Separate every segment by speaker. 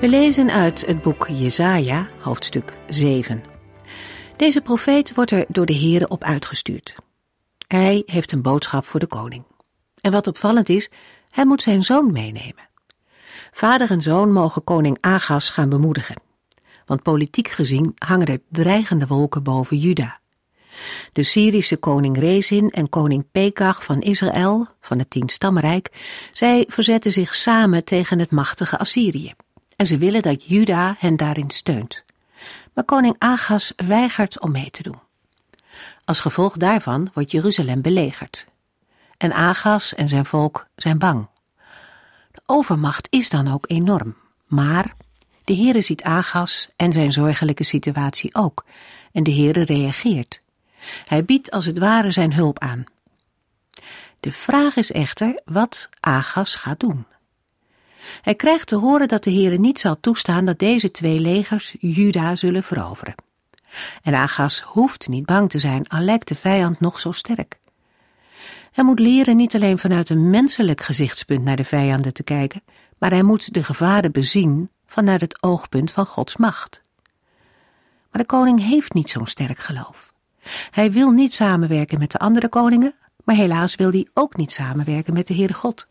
Speaker 1: We lezen uit het boek Jesaja, hoofdstuk 7. Deze profeet wordt er door de Here op uitgestuurd. Hij heeft een boodschap voor de koning. En wat opvallend is, hij moet zijn zoon meenemen. Vader en zoon mogen koning Agas gaan bemoedigen. Want politiek gezien hangen er dreigende wolken boven Juda. De Syrische koning Rezin en koning Pekach van Israël, van het tienstammenrijk, zij verzetten zich samen tegen het machtige Assyrië en ze willen dat Juda hen daarin steunt. Maar koning Agas weigert om mee te doen. Als gevolg daarvan wordt Jeruzalem belegerd. En Agas en zijn volk zijn bang. De overmacht is dan ook enorm. Maar de Heere ziet Agas en zijn zorgelijke situatie ook. En de Heere reageert. Hij biedt als het ware zijn hulp aan. De vraag is echter wat Agas gaat doen. Hij krijgt te horen dat de Heere niet zal toestaan dat deze twee legers Juda zullen veroveren. En Agas hoeft niet bang te zijn, al lijkt de vijand nog zo sterk. Hij moet leren niet alleen vanuit een menselijk gezichtspunt naar de vijanden te kijken, maar hij moet de gevaren bezien vanuit het oogpunt van Gods macht. Maar de koning heeft niet zo'n sterk geloof. Hij wil niet samenwerken met de andere koningen, maar helaas wil hij ook niet samenwerken met de Heere God.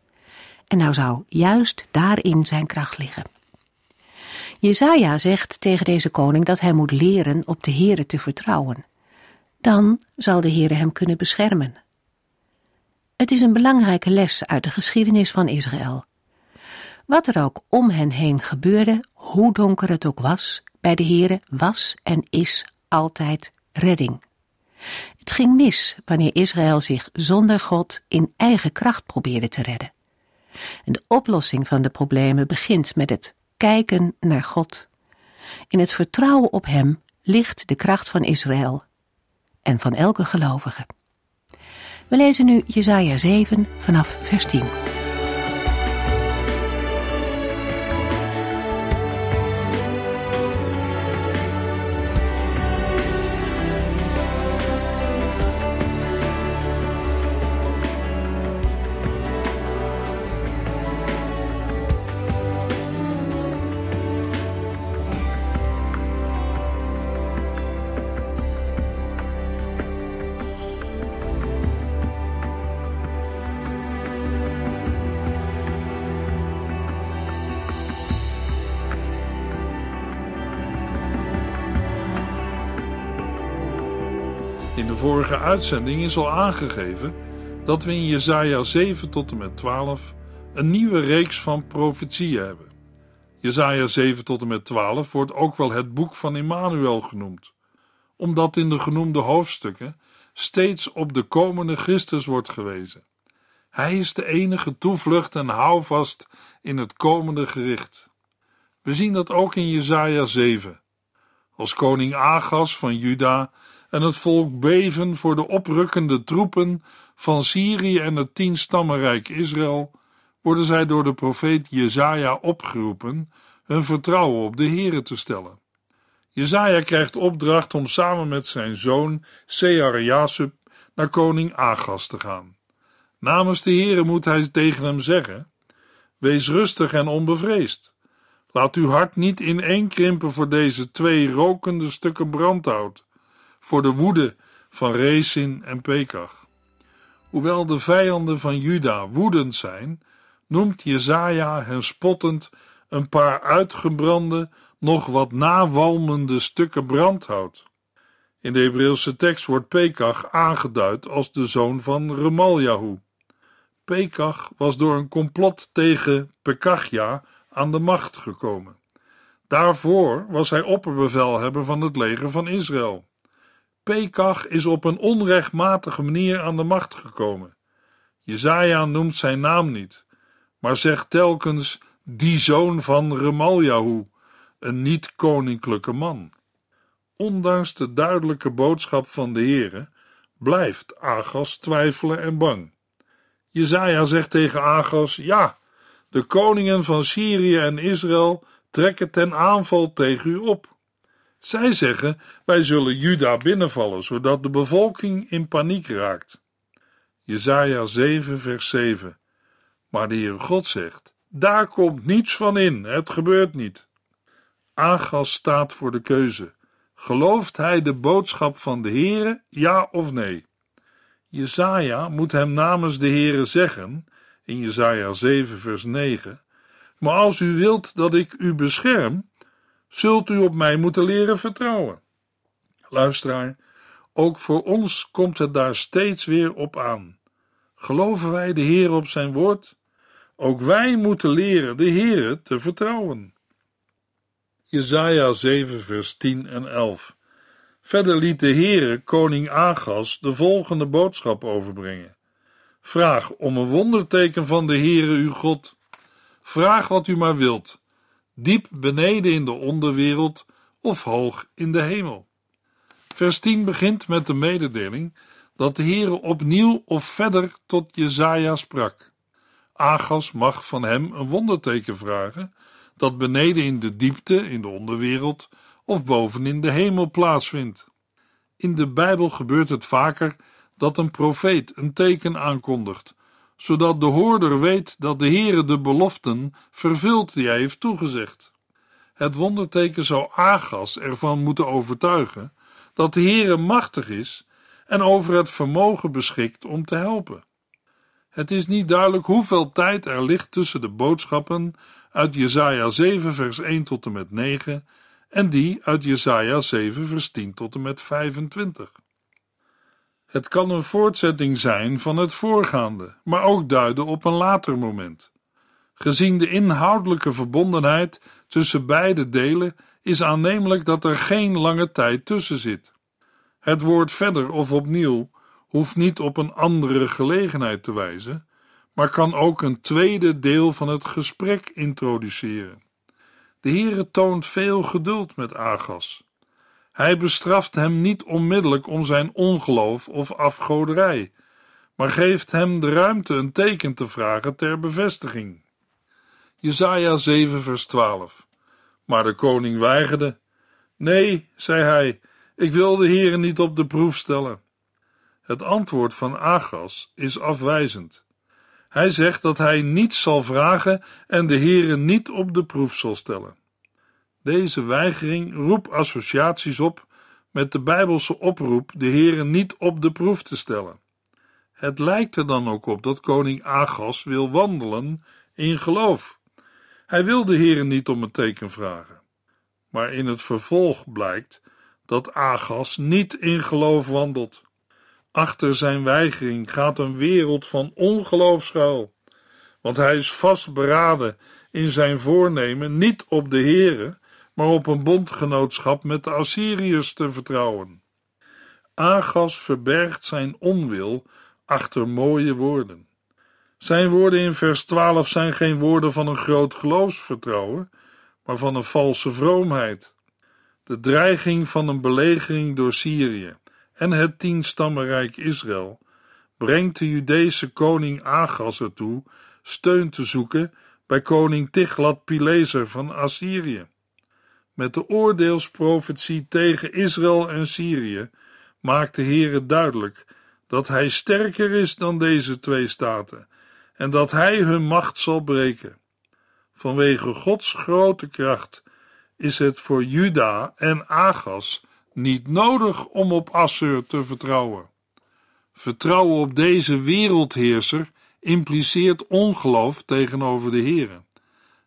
Speaker 1: En nou zou juist daarin zijn kracht liggen. Jezaja zegt tegen deze koning dat hij moet leren op de Heere te vertrouwen. Dan zal de Heere hem kunnen beschermen. Het is een belangrijke les uit de geschiedenis van Israël. Wat er ook om hen heen gebeurde, hoe donker het ook was, bij de Heere was en is altijd redding. Het ging mis wanneer Israël zich zonder God in eigen kracht probeerde te redden. En de oplossing van de problemen begint met het kijken naar God. In het vertrouwen op Hem ligt de kracht van Israël en van elke gelovige. We lezen nu Jesaja 7 vanaf vers 10.
Speaker 2: Uitzending is al aangegeven dat we in Jesaja 7 tot en met 12 een nieuwe reeks van profetieën hebben. Jesaja 7 tot en met 12 wordt ook wel het boek van Immanuel genoemd, omdat in de genoemde hoofdstukken steeds op de komende Christus wordt gewezen. Hij is de enige toevlucht en houvast in het komende gericht. We zien dat ook in Jesaja 7. Als koning Agas van Juda en het volk beven voor de oprukkende troepen van Syrië en het tienstammenrijk Israël, worden zij door de profeet Jezaja opgeroepen hun vertrouwen op de Here te stellen. Jezaja krijgt opdracht om samen met zijn zoon Sear-Jasub naar koning Agas te gaan. Namens de Here moet hij tegen hem zeggen: Wees rustig en onbevreesd. Laat uw hart niet ineenkrimpen voor deze twee rokende stukken brandhout voor de woede van Rezin en Pekach. Hoewel de vijanden van Juda woedend zijn, noemt Jezaja hen spottend een paar uitgebrande, nog wat nawalmende stukken brandhout. In de Hebreeuwse tekst wordt Pekach aangeduid als de zoon van Remaljahu. Pekach was door een complot tegen Pekachja aan de macht gekomen. Daarvoor was hij opperbevelhebber van het leger van Israël. Pekach is op een onrechtmatige manier aan de macht gekomen. Jezaja noemt zijn naam niet, maar zegt telkens die zoon van Remaljahu, een niet-koninklijke man. Ondanks de duidelijke boodschap van de Heere blijft Agas twijfelen en bang. Jezaja zegt tegen Agas: Ja, de koningen van Syrië en Israël trekken ten aanval tegen u op. Zij zeggen: Wij zullen Juda binnenvallen, zodat de bevolking in paniek raakt. Jezaja 7, vers 7. Maar de Heer God zegt: Daar komt niets van in, het gebeurt niet. Agas staat voor de keuze. Gelooft hij de boodschap van de Heere, ja of nee? Jezaja moet hem namens de Heere zeggen, in Jezaja 7 vers 9, maar als u wilt dat ik u bescherm, zult u op mij moeten leren vertrouwen. Luisteraar, ook voor ons komt het daar steeds weer op aan. Geloven wij de Heer op zijn woord? Ook wij moeten leren de Heere te vertrouwen. Jesaja 7 vers 10 en 11 Verder liet de Heere koning Agas de volgende boodschap overbrengen. Vraag om een wonderteken van de Heere uw God. Vraag wat u maar wilt, diep beneden in de onderwereld of hoog in de hemel. Vers 10 begint met de mededeling dat de Heere opnieuw of verder tot Jezaja sprak. Agas mag van hem een wonderteken vragen dat beneden in de diepte, in de onderwereld of boven in de hemel plaatsvindt. In de Bijbel gebeurt het vaker dat een profeet een teken aankondigt, zodat de hoorder weet dat de Heere de beloften vervult die hij heeft toegezegd. Het wonderteken zou Agas ervan moeten overtuigen dat de Heere machtig is en over het vermogen beschikt om te helpen. Het is niet duidelijk hoeveel tijd er ligt tussen de boodschappen uit Jesaja 7 vers 1 tot en met 9 en die uit Jesaja 7 vers 10 tot en met 25. Het kan een voortzetting zijn van het voorgaande, maar ook duiden op een later moment. Gezien de inhoudelijke verbondenheid tussen beide delen is aannemelijk dat er geen lange tijd tussen zit. Het woord verder of opnieuw hoeft niet op een andere gelegenheid te wijzen, maar kan ook een tweede deel van het gesprek introduceren. De Heere toont veel geduld met Agas. Hij bestraft hem niet onmiddellijk om zijn ongeloof of afgoderij, maar geeft hem de ruimte een teken te vragen ter bevestiging. Jesaja 7 vers 12 Maar de koning weigerde. Nee, zei hij, ik wil de Heere niet op de proef stellen. Het antwoord van Agas is afwijzend. Hij zegt dat hij niets zal vragen en de Heere niet op de proef zal stellen. Deze weigering roept associaties op met de Bijbelse oproep de Heere niet op de proef te stellen. Het lijkt er dan ook op dat koning Agas wil wandelen in geloof. Hij wil de Heere niet om een teken vragen. Maar in het vervolg blijkt dat Agas niet in geloof wandelt. Achter zijn weigering gaat een wereld van ongeloof schuil, want hij is vastberaden in zijn voornemen niet op de Heere, maar op een bondgenootschap met de Assyriërs te vertrouwen. Agas verbergt zijn onwil achter mooie woorden. Zijn woorden in vers 12 zijn geen woorden van een groot geloofsvertrouwen, maar van een valse vroomheid. De dreiging van een belegering door Syrië en het tienstammenrijk Israël brengt de Judese koning Agas ertoe steun te zoeken bij koning Tiglat-Pileser van Assyrië. Met de oordeelsprofetie tegen Israël en Syrië maakt de Heere duidelijk dat hij sterker is dan deze twee staten en dat hij hun macht zal breken. Vanwege Gods grote kracht is het voor Juda en Agas niet nodig om op Assur te vertrouwen. Vertrouwen op deze wereldheerser impliceert ongeloof tegenover de Heere.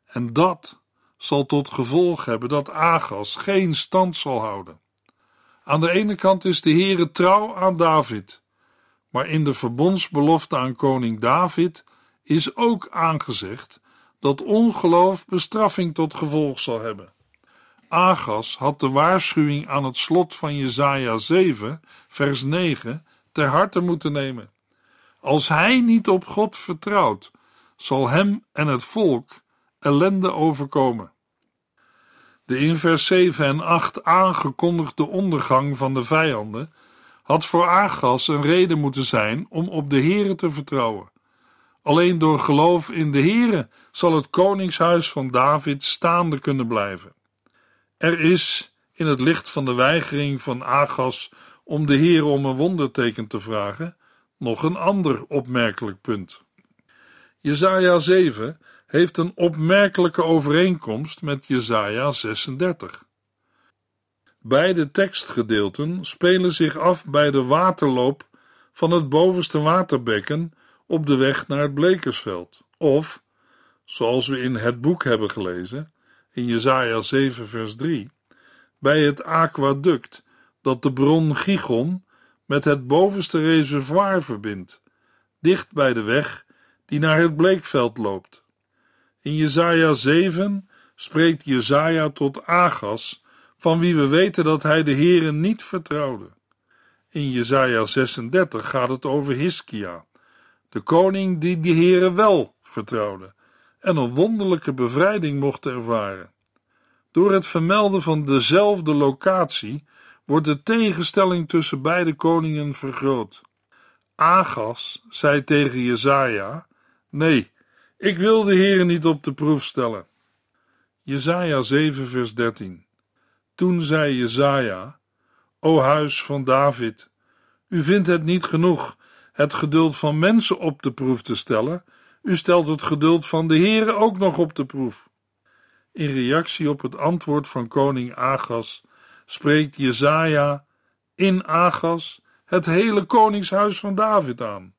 Speaker 2: En dat zal tot gevolg hebben dat Agas geen stand zal houden. Aan de ene kant is de Heere trouw aan David, maar in de verbondsbelofte aan koning David is ook aangezegd dat ongeloof bestraffing tot gevolg zal hebben. Agas had de waarschuwing aan het slot van Jesaja 7, vers 9, ter harte moeten nemen. Als hij niet op God vertrouwt, zal hem en het volk ellende overkomen. De in vers 7 en 8 aangekondigde ondergang van de vijanden had voor Agas een reden moeten zijn om op de Here te vertrouwen. Alleen door geloof in de Here zal het koningshuis van David staande kunnen blijven. Er is, in het licht van de weigering van Agas om de Here om een wonderteken te vragen, nog een ander opmerkelijk punt. Jesaja 7 heeft een opmerkelijke overeenkomst met Jesaja 36. Beide tekstgedeelten spelen zich af bij de waterloop van het bovenste waterbekken op de weg naar het Blekersveld, of, zoals we in het boek hebben gelezen, in Jesaja 7 vers 3, bij het aquaduct dat de bron Gigon met het bovenste reservoir verbindt, dicht bij de weg die naar het bleekveld loopt. In Jesaja 7 spreekt Jesaja tot Agas, van wie we weten dat hij de Heere niet vertrouwde. In Jesaja 36 gaat het over Hiskia, de koning die de Heere wel vertrouwde en een wonderlijke bevrijding mocht ervaren. Door het vermelden van dezelfde locatie wordt de tegenstelling tussen beide koningen vergroot. Agas zei tegen Jezaja: Nee, ik wil de Heere niet op de proef stellen. Jezaja 7 vers 13 Toen zei Jezaja: O huis van David, u vindt het niet genoeg het geduld van mensen op de proef te stellen, u stelt het geduld van de Heere ook nog op de proef. In reactie op het antwoord van koning Agas spreekt Jezaja in Agas het hele koningshuis van David aan.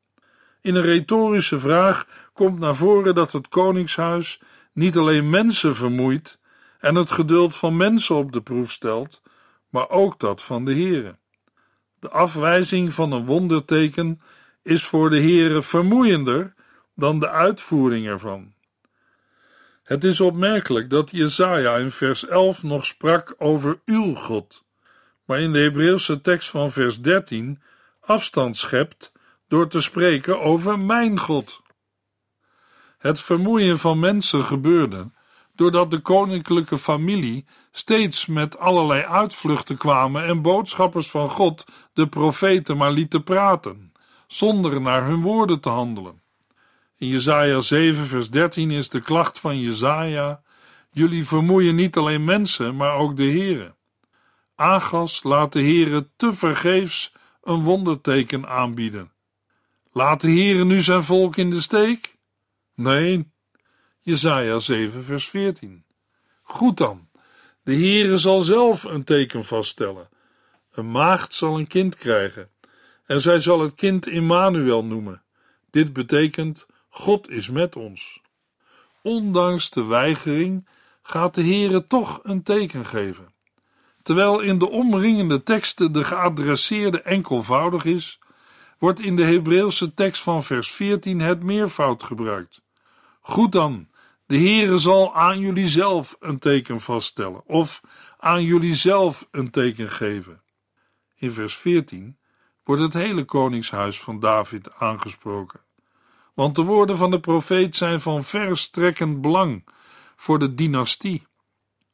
Speaker 2: In een retorische vraag komt naar voren dat het koningshuis niet alleen mensen vermoeit en het geduld van mensen op de proef stelt, maar ook dat van de Heere. De afwijzing van een wonderteken is voor de Heere vermoeiender dan de uitvoering ervan. Het is opmerkelijk dat Jesaja in vers 11 nog sprak over uw God, maar in de Hebreeuwse tekst van vers 13 afstand schept door te spreken over mijn God. Het vermoeien van mensen gebeurde doordat de koninklijke familie steeds met allerlei uitvluchten kwamen en boodschappers van God de profeten maar lieten praten, zonder naar hun woorden te handelen. In Jesaja 7 vers 13 is de klacht van Jesaja: Jullie vermoeien niet alleen mensen, maar ook de Here. Agas laat de Here te vergeefs een wonderteken aanbieden. Laat de Here nu zijn volk in de steek? Nee. Jesaja 7 vers 14. Goed dan. De Heere zal zelf een teken vaststellen. Een maagd zal een kind krijgen en zij zal het kind Immanuel noemen. Dit betekent God is met ons. Ondanks de weigering gaat de Heere toch een teken geven. Terwijl in de omringende teksten de geadresseerde enkelvoudig is, wordt in de Hebreeuwse tekst van vers 14 het meervoud gebruikt. Goed dan, de Heere zal aan jullie zelf een teken vaststellen, of aan jullie zelf een teken geven. In vers 14 wordt het hele koningshuis van David aangesproken want de woorden van de profeet zijn van verstrekkend belang voor de dynastie.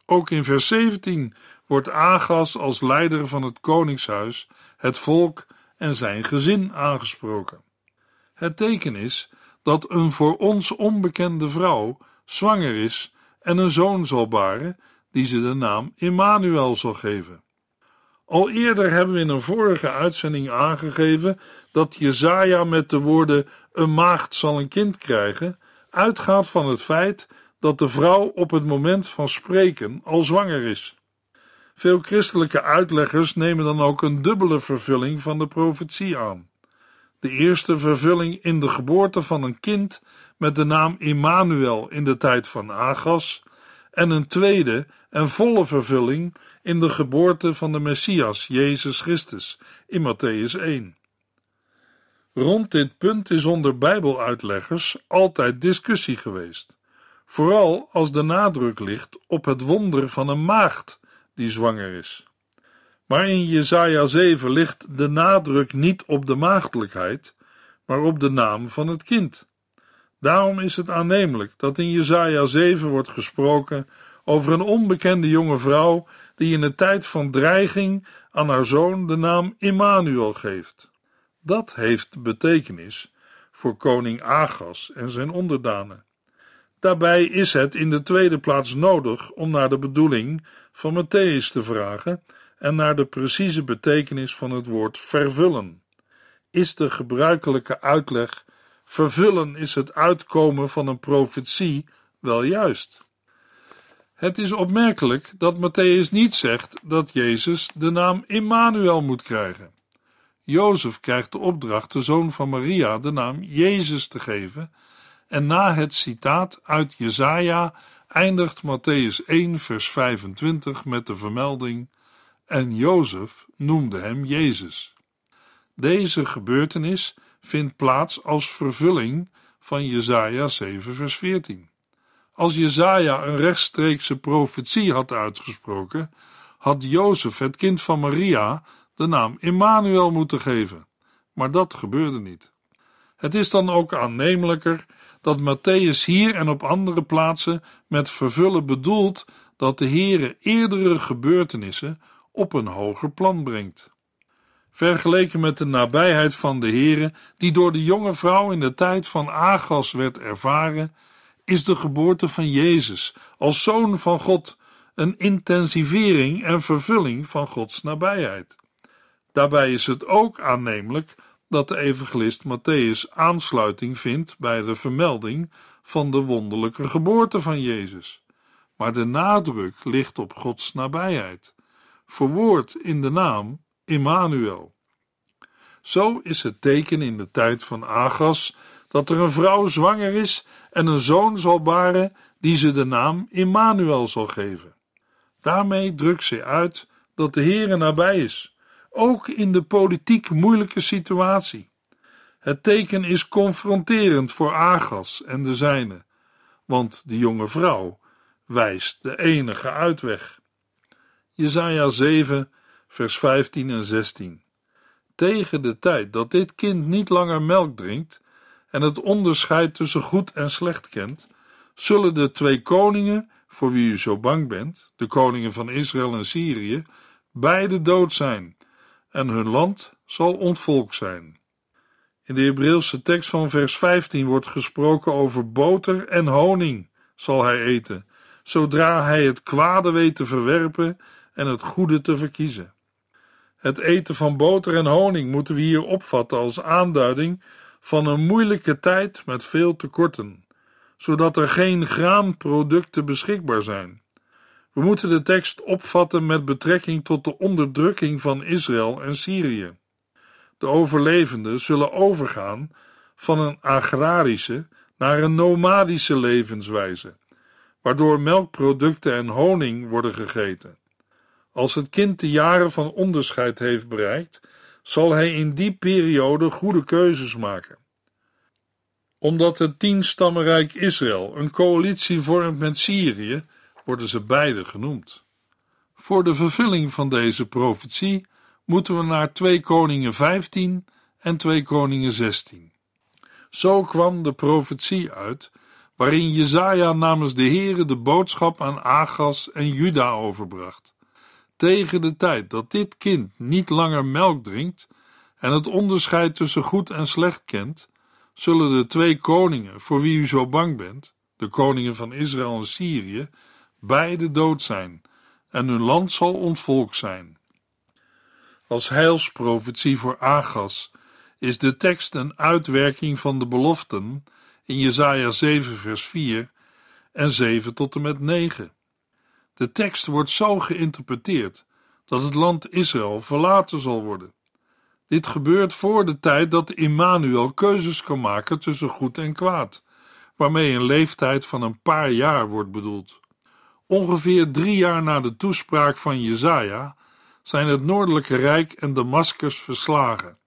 Speaker 2: Ook in vers 17 wordt Agas als leider van het koningshuis, het volk en zijn gezin aangesproken. Het teken is dat een voor ons onbekende vrouw zwanger is en een zoon zal baren, die ze de naam Immanuel zal geven. Al eerder hebben we in een vorige uitzending aangegeven dat Jezaja met de woorden een maagd zal een kind krijgen, uitgaat van het feit dat de vrouw op het moment van spreken al zwanger is. Veel christelijke uitleggers nemen dan ook een dubbele vervulling van de profetie aan. De eerste vervulling in de geboorte van een kind met de naam Immanuel in de tijd van Agas, en een tweede en volle vervulling in de geboorte van de Messias, Jezus Christus, in Matthäus 1. Rond dit punt is onder Bijbeluitleggers altijd discussie geweest, vooral als de nadruk ligt op het wonder van een maagd die zwanger is. Maar in Jesaja 7 ligt de nadruk niet op de maagdelijkheid, maar op de naam van het kind. Daarom is het aannemelijk dat in Jesaja 7 wordt gesproken over een onbekende jonge vrouw die in de tijd van dreiging aan haar zoon de naam Immanuel geeft. Dat heeft betekenis voor koning Agas en zijn onderdanen. Daarbij is het in de tweede plaats nodig om naar de bedoeling van Matthäus te vragen en naar de precieze betekenis van het woord vervullen. Is de gebruikelijke uitleg vervullen is het uitkomen van een profetie wel juist? Het is opmerkelijk dat Matthäus niet zegt dat Jezus de naam Immanuel moet krijgen. Jozef krijgt de opdracht de zoon van Maria de naam Jezus te geven en na het citaat uit Jesaja eindigt Matthäus 1 vers 25 met de vermelding en Jozef noemde hem Jezus. Deze gebeurtenis vindt plaats als vervulling van Jesaja 7 vers 14. Als Jezaja een rechtstreekse profetie had uitgesproken, had Jozef het kind van Maria de naam Immanuel moeten geven, maar dat gebeurde niet. Het is dan ook aannemelijker dat Matthäus hier en op andere plaatsen met vervullen bedoelt dat de Heere eerdere gebeurtenissen op een hoger plan brengt. Vergeleken met de nabijheid van de Heere, die door de jonge vrouw in de tijd van Agas werd ervaren, is de geboorte van Jezus als zoon van God een intensivering en vervulling van Gods nabijheid. Daarbij is het ook aannemelijk dat de evangelist Matthäus aansluiting vindt bij de vermelding van de wonderlijke geboorte van Jezus. Maar de nadruk ligt op Gods nabijheid, verwoord in de naam Immanuel. Zo is het teken in de tijd van Agas dat er een vrouw zwanger is en een zoon zal baren die ze de naam Immanuel zal geven. Daarmee drukt ze uit dat de Heere nabij is, ook in de politiek moeilijke situatie. Het teken is confronterend voor Agas en de zijne, want de jonge vrouw wijst de enige uitweg. Jesaja 7, vers 15 en 16. Tegen de tijd dat dit kind niet langer melk drinkt, en het onderscheid tussen goed en slecht kent, zullen de twee koningen, voor wie u zo bang bent, de koningen van Israël en Syrië, beide dood zijn, en hun land zal ontvolkt zijn. In de Hebreeuwse tekst van vers 15 wordt gesproken over boter en honing zal hij eten, zodra hij het kwade weet te verwerpen en het goede te verkiezen. Het eten van boter en honing moeten we hier opvatten als aanduiding van een moeilijke tijd met veel tekorten, zodat er geen graanproducten beschikbaar zijn. We moeten de tekst opvatten met betrekking tot de onderdrukking van Israël en Syrië. De overlevenden zullen overgaan van een agrarische naar een nomadische levenswijze, waardoor melkproducten en honing worden gegeten. Als het kind de jaren van onderscheid heeft bereikt, zal hij in die periode goede keuzes maken. Omdat het tienstammenrijk Israël een coalitie vormt met Syrië, worden ze beide genoemd. Voor de vervulling van deze profetie moeten we naar 2 Koningen 15 en 2 Koningen 16. Zo kwam de profetie uit, waarin Jezaja namens de Heere de boodschap aan Agas en Juda overbracht tegen de tijd dat dit kind niet langer melk drinkt en het onderscheid tussen goed en slecht kent, zullen de twee koningen voor wie u zo bang bent, de koningen van Israël en Syrië, beide dood zijn en hun land zal ontvolkt zijn. Als heilsprofetie voor Agas is de tekst een uitwerking van de beloften in Jesaja 7 vers 4 en 7 tot en met 9. De tekst wordt zo geïnterpreteerd dat het land Israël verlaten zal worden. Dit gebeurt voor de tijd dat Immanuel keuzes kan maken tussen goed en kwaad, waarmee een leeftijd van een paar jaar wordt bedoeld. Ongeveer drie jaar na de toespraak van Jezaja zijn het Noordelijke Rijk en Damascus verslagen,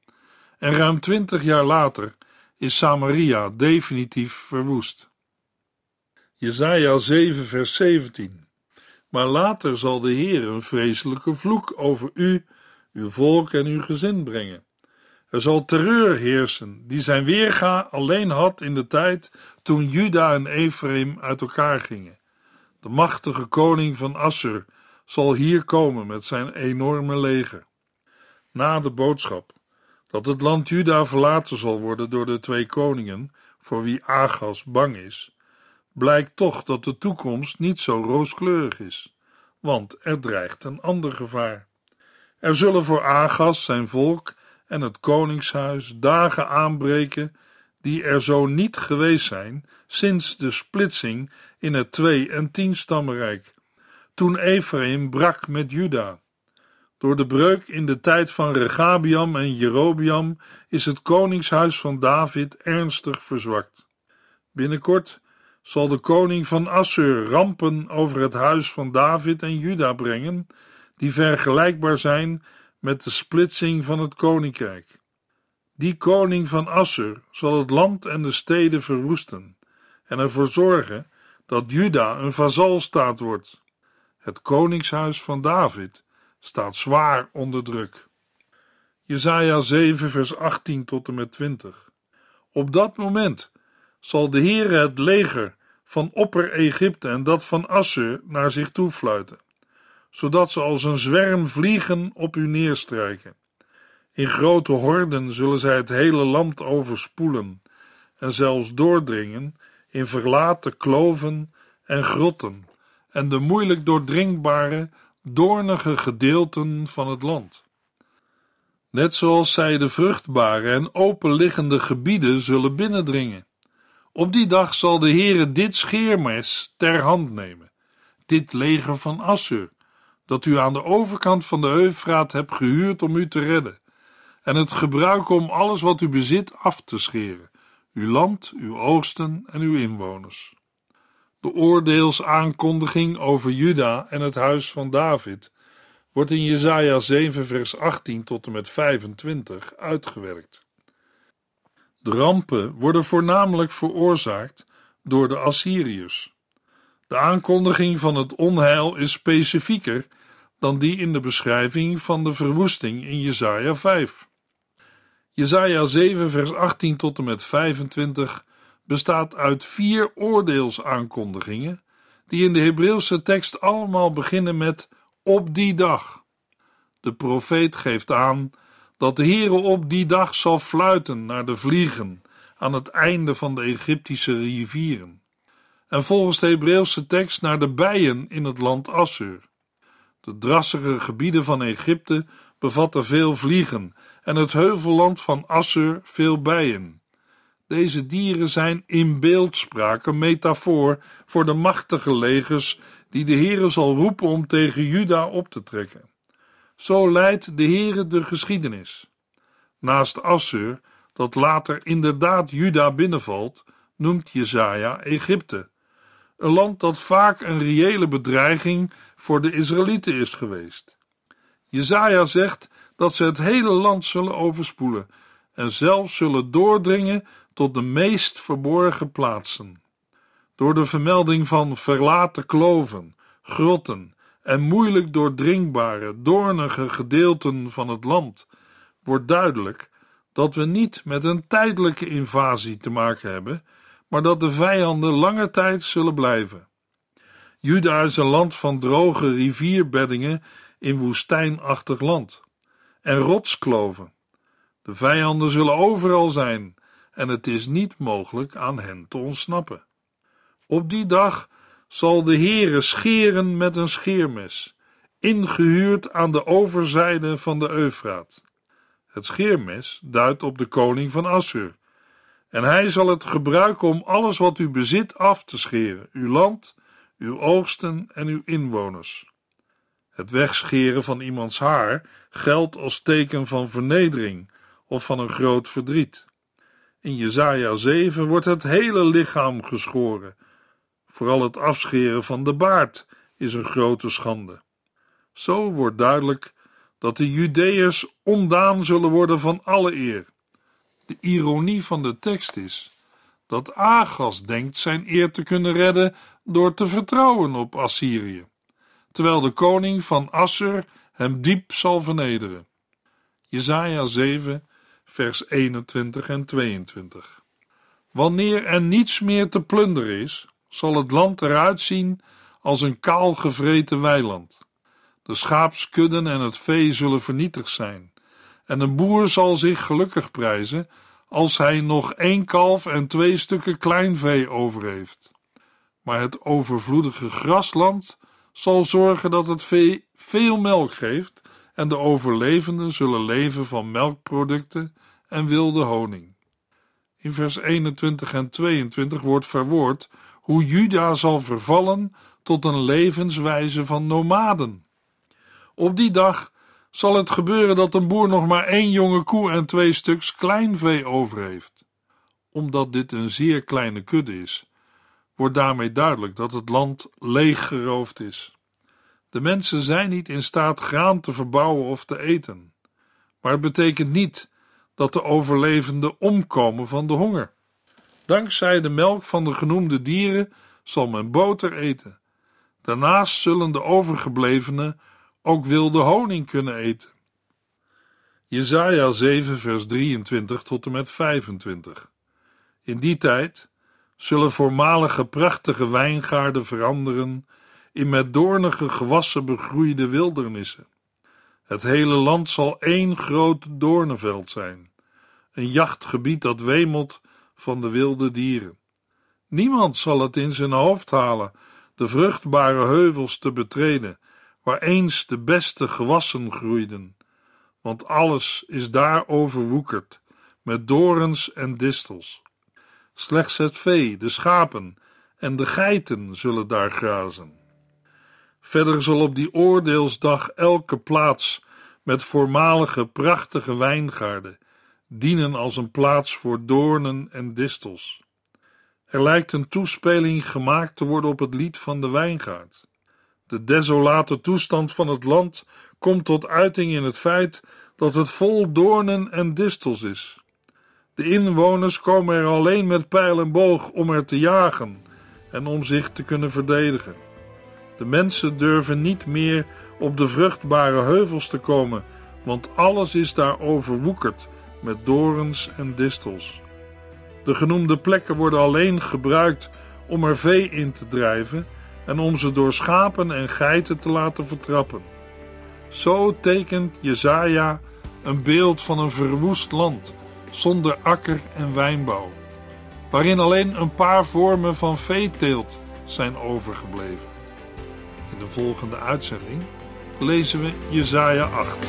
Speaker 2: en ruim twintig jaar later is Samaria definitief verwoest. Jezaja 7 vers 17 maar later zal de Heer een vreselijke vloek over u, uw volk en uw gezin brengen. Er zal terreur heersen, die zijn weerga alleen had in de tijd toen Juda en Ephraim uit elkaar gingen. De machtige koning van Assur zal hier komen met zijn enorme leger. Na de boodschap dat het land Juda verlaten zal worden door de twee koningen, voor wie Agas bang is, blijkt toch dat de toekomst niet zo rooskleurig is, want er dreigt een ander gevaar. Er zullen voor Agas, zijn volk en het koningshuis dagen aanbreken die er zo niet geweest zijn sinds de splitsing in het twee- en tienstammenrijk, toen Ephraim brak met Juda. Door de breuk in de tijd van Regabiam en Jerobiam is het koningshuis van David ernstig verzwakt. Binnenkort zal de koning van Assur rampen over het huis van David en Juda brengen, die vergelijkbaar zijn met de splitsing van het koninkrijk. Die koning van Assur zal het land en de steden verwoesten en ervoor zorgen dat Juda een vazalstaat wordt. Het koningshuis van David staat zwaar onder druk. Jesaja 7 vers 18 tot en met 20 Op dat moment zal de Heere het leger van Opper-Egypte en dat van Assur naar zich toe fluiten, zodat ze als een zwerm vliegen op u neerstrijken. In grote horden zullen zij het hele land overspoelen en zelfs doordringen in verlaten kloven en grotten en de moeilijk doordringbare, doornige gedeelten van het land. Net zoals zij de vruchtbare en openliggende gebieden zullen binnendringen. Op die dag zal de Heere dit scheermes ter hand nemen, dit leger van Assur, dat u aan de overkant van de Eufraat hebt gehuurd om u te redden, en het gebruiken om alles wat u bezit af te scheren, uw land, uw oogsten en uw inwoners. De oordeelsaankondiging over Juda en het huis van David wordt in Jesaja 7 vers 18 tot en met 25 uitgewerkt. De rampen worden voornamelijk veroorzaakt door de Assyriërs. De aankondiging van het onheil is specifieker dan die in de beschrijving van de verwoesting in Jesaja 5. Jesaja 7 vers 18 tot en met 25 bestaat uit vier oordeelsaankondigingen die in de Hebreeuwse tekst allemaal beginnen met op die dag. De profeet geeft aan dat de Heere op die dag zal fluiten naar de vliegen aan het einde van de Egyptische rivieren. En volgens de Hebreeuwse tekst naar de bijen in het land Assur. De drassige gebieden van Egypte bevatten veel vliegen en het heuvelland van Assur veel bijen. Deze dieren zijn in beeldspraak een metafoor voor de machtige legers die de Heere zal roepen om tegen Juda op te trekken. Zo leidt de Heere de geschiedenis. Naast Assur, dat later inderdaad Juda binnenvalt, noemt Jezaja Egypte, een land dat vaak een reële bedreiging voor de Israëlieten is geweest. Jezaja zegt dat ze het hele land zullen overspoelen en zelfs zullen doordringen tot de meest verborgen plaatsen. Door de vermelding van verlaten kloven, grotten en moeilijk doordringbare, doornige gedeelten van het land wordt duidelijk dat we niet met een tijdelijke invasie te maken hebben, maar dat de vijanden lange tijd zullen blijven. Juda is een land van droge rivierbeddingen in woestijnachtig land en rotskloven. De vijanden zullen overal zijn en het is niet mogelijk aan hen te ontsnappen. Op die dag zal de Heere scheren met een scheermes, ingehuurd aan de overzijde van de Eufraat. Het scheermes duidt op de koning van Assur, en hij zal het gebruiken om alles wat u bezit af te scheren, uw land, uw oogsten en uw inwoners. Het wegscheren van iemands haar geldt als teken van vernedering of van een groot verdriet. In Jesaja 7 wordt het hele lichaam geschoren. Vooral het afscheren van de baard is een grote schande. Zo wordt duidelijk dat de Judeërs ondaan zullen worden van alle eer. De ironie van de tekst is dat Agas denkt zijn eer te kunnen redden door te vertrouwen op Assyrië, terwijl de koning van Assur hem diep zal vernederen. Jesaja 7 vers 21 en 22. Wanneer er niets meer te plunderen is, zal het land eruit zien als een kaal gevreten weiland. De schaapskudden en het vee zullen vernietigd zijn, en een boer zal zich gelukkig prijzen als hij nog één kalf en twee stukken kleinvee over heeft. Maar het overvloedige grasland zal zorgen dat het vee veel melk geeft en de overlevenden zullen leven van melkproducten en wilde honing. In vers 21 en 22 wordt verwoord hoe Juda zal vervallen tot een levenswijze van nomaden. Op die dag zal het gebeuren dat een boer nog maar één jonge koe en twee stuks kleinvee over heeft. Omdat dit een zeer kleine kudde is, wordt daarmee duidelijk dat het land leeggeroofd is. De mensen zijn niet in staat graan te verbouwen of te eten. Maar het betekent niet dat de overlevenden omkomen van de honger. Dankzij de melk van de genoemde dieren zal men boter eten. Daarnaast zullen de overgeblevenen ook wilde honing kunnen eten. Jesaja 7 vers 23 tot en met 25 In die tijd zullen voormalige prachtige wijngaarden veranderen in met doornige gewassen begroeide wildernissen. Het hele land zal één groot doornenveld zijn, een jachtgebied dat wemelt van de wilde dieren. Niemand zal het in zijn hoofd halen de vruchtbare heuvels te betreden, waar eens de beste gewassen groeiden, want alles is daar overwoekerd met dorens en distels. Slechts het vee, de schapen en de geiten zullen daar grazen. Verder zal op die oordeelsdag elke plaats met voormalige prachtige wijngaarden dienen als een plaats voor doornen en distels. Er lijkt een toespeling gemaakt te worden op het lied van de wijngaard. De desolate toestand van het land komt tot uiting in het feit dat het vol doornen en distels is. De inwoners komen er alleen met pijl en boog om er te jagen en om zich te kunnen verdedigen. De mensen durven niet meer op de vruchtbare heuvels te komen, want alles is daar overwoekerd met dorens en distels. De genoemde plekken worden alleen gebruikt om er vee in te drijven en om ze door schapen en geiten te laten vertrappen. Zo tekent Jezaja een beeld van een verwoest land zonder akker en wijnbouw, waarin alleen een paar vormen van veeteelt zijn overgebleven. In de volgende uitzending lezen we Jezaja 8.